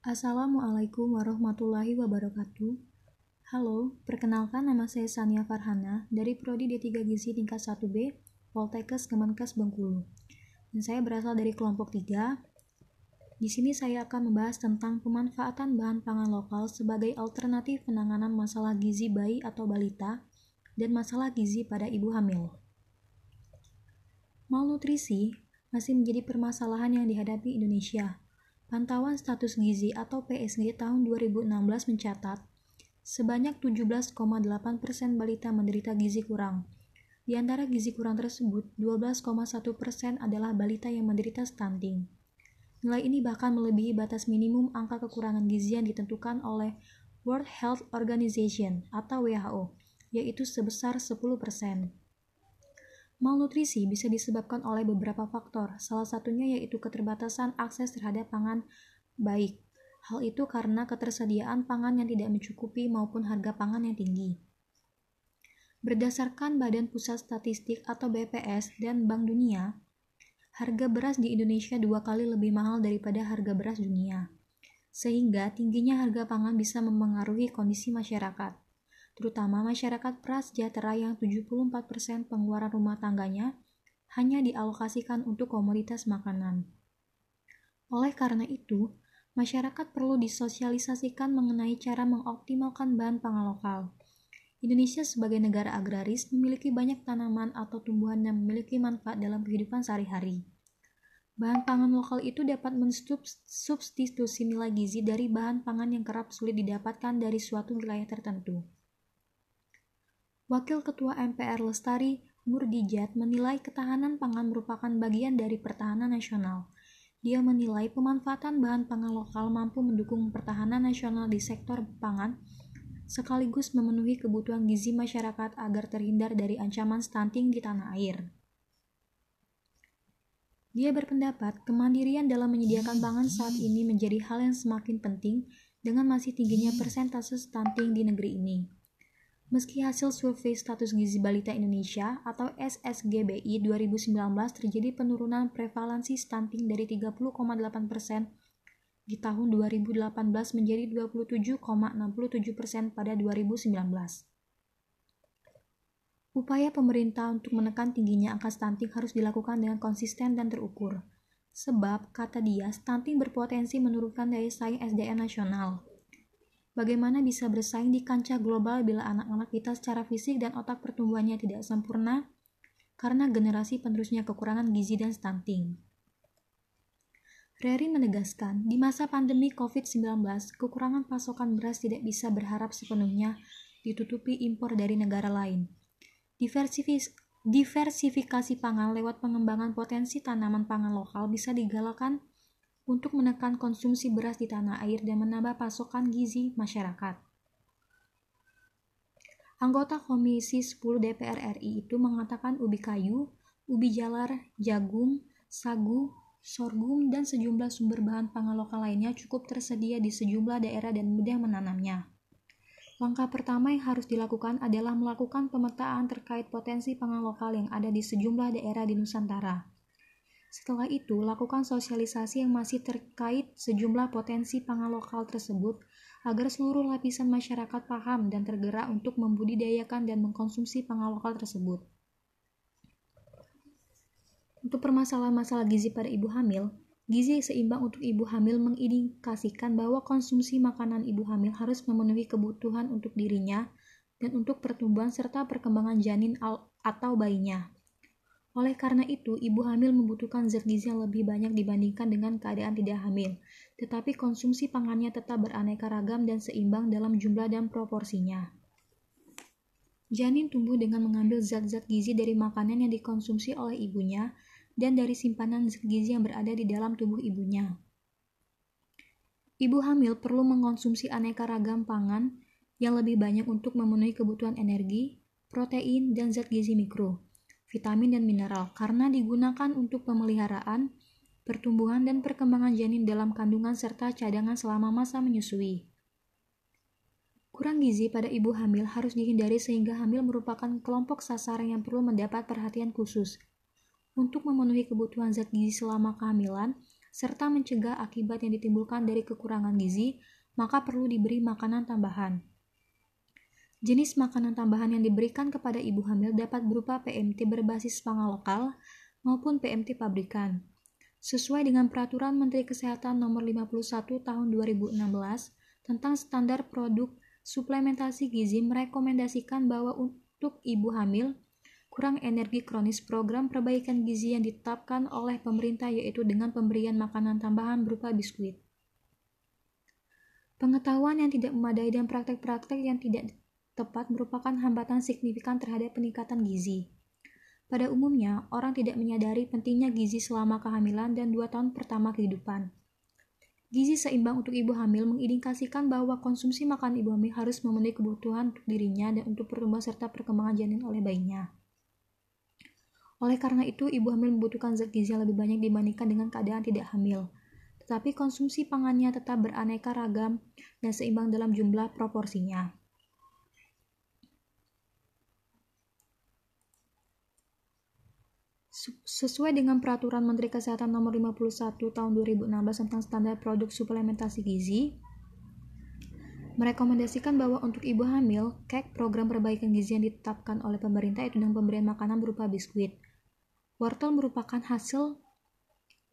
Assalamualaikum warahmatullahi wabarakatuh. Halo, perkenalkan nama saya Sania Farhana dari Prodi D3 Gizi tingkat 1B, Poltekkes Kemenkes Bengkulu. Dan saya berasal dari kelompok 3. Di sini saya akan membahas tentang pemanfaatan bahan pangan lokal sebagai alternatif penanganan masalah gizi bayi atau balita dan masalah gizi pada ibu hamil. Malnutrisi masih menjadi permasalahan yang dihadapi Indonesia. Pantauan status gizi atau PSG tahun 2016 mencatat sebanyak 17,8% balita menderita gizi kurang. Di antara gizi kurang tersebut, 12,1% adalah balita yang menderita stunting. Nilai ini bahkan melebihi batas minimum angka kekurangan gizi yang ditentukan oleh World Health Organization atau WHO, yaitu sebesar 10%. Malnutrisi bisa disebabkan oleh beberapa faktor, salah satunya yaitu keterbatasan akses terhadap pangan baik. Hal itu karena ketersediaan pangan yang tidak mencukupi maupun harga pangan yang tinggi. Berdasarkan Badan Pusat Statistik atau BPS dan Bank Dunia, harga beras di Indonesia dua kali lebih mahal daripada harga beras dunia. Sehingga tingginya harga pangan bisa memengaruhi kondisi masyarakat terutama masyarakat prasejahtera yang 74% pengeluaran rumah tangganya hanya dialokasikan untuk komoditas makanan. Oleh karena itu, masyarakat perlu disosialisasikan mengenai cara mengoptimalkan bahan pangan lokal. Indonesia sebagai negara agraris memiliki banyak tanaman atau tumbuhan yang memiliki manfaat dalam kehidupan sehari-hari. Bahan pangan lokal itu dapat mensubstitusi nilai gizi dari bahan pangan yang kerap sulit didapatkan dari suatu wilayah tertentu. Wakil Ketua MPR Lestari Murdijat menilai ketahanan pangan merupakan bagian dari pertahanan nasional. Dia menilai pemanfaatan bahan pangan lokal mampu mendukung pertahanan nasional di sektor pangan, sekaligus memenuhi kebutuhan gizi masyarakat agar terhindar dari ancaman stunting di tanah air. Dia berpendapat kemandirian dalam menyediakan pangan saat ini menjadi hal yang semakin penting dengan masih tingginya persentase stunting di negeri ini. Meski hasil survei status gizi balita Indonesia atau SSGBI 2019 terjadi penurunan prevalensi stunting dari 30,8% di tahun 2018 menjadi 27,67% pada 2019. Upaya pemerintah untuk menekan tingginya angka stunting harus dilakukan dengan konsisten dan terukur. Sebab, kata dia, stunting berpotensi menurunkan daya saing SDM nasional. Bagaimana bisa bersaing di kancah global bila anak-anak kita secara fisik dan otak pertumbuhannya tidak sempurna karena generasi penerusnya kekurangan gizi dan stunting. Reri menegaskan, di masa pandemi COVID-19, kekurangan pasokan beras tidak bisa berharap sepenuhnya ditutupi impor dari negara lain. diversifikasi pangan lewat pengembangan potensi tanaman pangan lokal bisa digalakan untuk menekan konsumsi beras di tanah air dan menambah pasokan gizi masyarakat. Anggota Komisi 10 DPR RI itu mengatakan ubi kayu, ubi jalar, jagung, sagu, sorghum, dan sejumlah sumber bahan pangan lokal lainnya cukup tersedia di sejumlah daerah dan mudah menanamnya. Langkah pertama yang harus dilakukan adalah melakukan pemetaan terkait potensi pangan lokal yang ada di sejumlah daerah di Nusantara. Setelah itu, lakukan sosialisasi yang masih terkait sejumlah potensi pangan lokal tersebut agar seluruh lapisan masyarakat paham dan tergerak untuk membudidayakan dan mengkonsumsi pangan lokal tersebut. Untuk permasalahan masalah gizi pada ibu hamil, gizi seimbang untuk ibu hamil mengindikasikan bahwa konsumsi makanan ibu hamil harus memenuhi kebutuhan untuk dirinya dan untuk pertumbuhan serta perkembangan janin atau bayinya. Oleh karena itu, ibu hamil membutuhkan zat gizi yang lebih banyak dibandingkan dengan keadaan tidak hamil, tetapi konsumsi pangannya tetap beraneka ragam dan seimbang dalam jumlah dan proporsinya. Janin tumbuh dengan mengambil zat-zat gizi dari makanan yang dikonsumsi oleh ibunya dan dari simpanan zat gizi yang berada di dalam tubuh ibunya. Ibu hamil perlu mengkonsumsi aneka ragam pangan yang lebih banyak untuk memenuhi kebutuhan energi, protein, dan zat gizi mikro vitamin dan mineral karena digunakan untuk pemeliharaan, pertumbuhan dan perkembangan janin dalam kandungan serta cadangan selama masa menyusui. Kurang gizi pada ibu hamil harus dihindari sehingga hamil merupakan kelompok sasaran yang perlu mendapat perhatian khusus. Untuk memenuhi kebutuhan zat gizi selama kehamilan, serta mencegah akibat yang ditimbulkan dari kekurangan gizi, maka perlu diberi makanan tambahan. Jenis makanan tambahan yang diberikan kepada ibu hamil dapat berupa PMT berbasis pangan lokal maupun PMT pabrikan. Sesuai dengan Peraturan Menteri Kesehatan Nomor 51 Tahun 2016 tentang standar produk suplementasi gizi merekomendasikan bahwa untuk ibu hamil kurang energi kronis program perbaikan gizi yang ditetapkan oleh pemerintah yaitu dengan pemberian makanan tambahan berupa biskuit. Pengetahuan yang tidak memadai dan praktek-praktek yang tidak tepat merupakan hambatan signifikan terhadap peningkatan gizi. Pada umumnya, orang tidak menyadari pentingnya gizi selama kehamilan dan dua tahun pertama kehidupan. Gizi seimbang untuk ibu hamil mengindikasikan bahwa konsumsi makan ibu hamil harus memenuhi kebutuhan untuk dirinya dan untuk pertumbuhan serta perkembangan janin oleh bayinya. Oleh karena itu, ibu hamil membutuhkan zat gizi yang lebih banyak dibandingkan dengan keadaan tidak hamil. Tetapi konsumsi pangannya tetap beraneka ragam dan seimbang dalam jumlah proporsinya. Sesuai dengan Peraturan Menteri Kesehatan Nomor 51 Tahun 2016 tentang standar produk suplementasi gizi, merekomendasikan bahwa untuk ibu hamil, KEK program perbaikan gizi yang ditetapkan oleh pemerintah itu dengan pemberian makanan berupa biskuit, Wortel merupakan hasil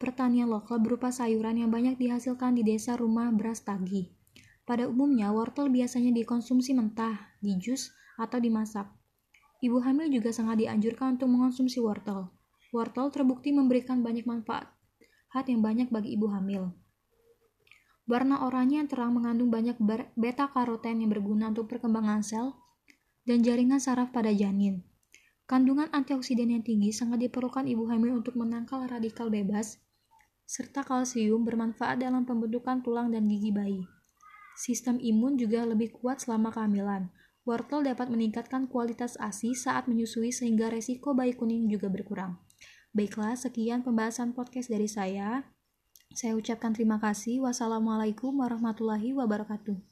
pertanian lokal berupa sayuran yang banyak dihasilkan di desa rumah beras tagi. Pada umumnya, wortel biasanya dikonsumsi mentah, di jus, atau dimasak. Ibu hamil juga sangat dianjurkan untuk mengonsumsi wortel. Wortel terbukti memberikan banyak manfaat yang banyak bagi ibu hamil. Warna oranye yang terang mengandung banyak beta-karoten yang berguna untuk perkembangan sel dan jaringan saraf pada janin. Kandungan antioksidan yang tinggi sangat diperlukan ibu hamil untuk menangkal radikal bebas, serta kalsium bermanfaat dalam pembentukan tulang dan gigi bayi. Sistem imun juga lebih kuat selama kehamilan. Wortel dapat meningkatkan kualitas ASI saat menyusui sehingga resiko bayi kuning juga berkurang. Baiklah, sekian pembahasan podcast dari saya. Saya ucapkan terima kasih. Wassalamualaikum warahmatullahi wabarakatuh.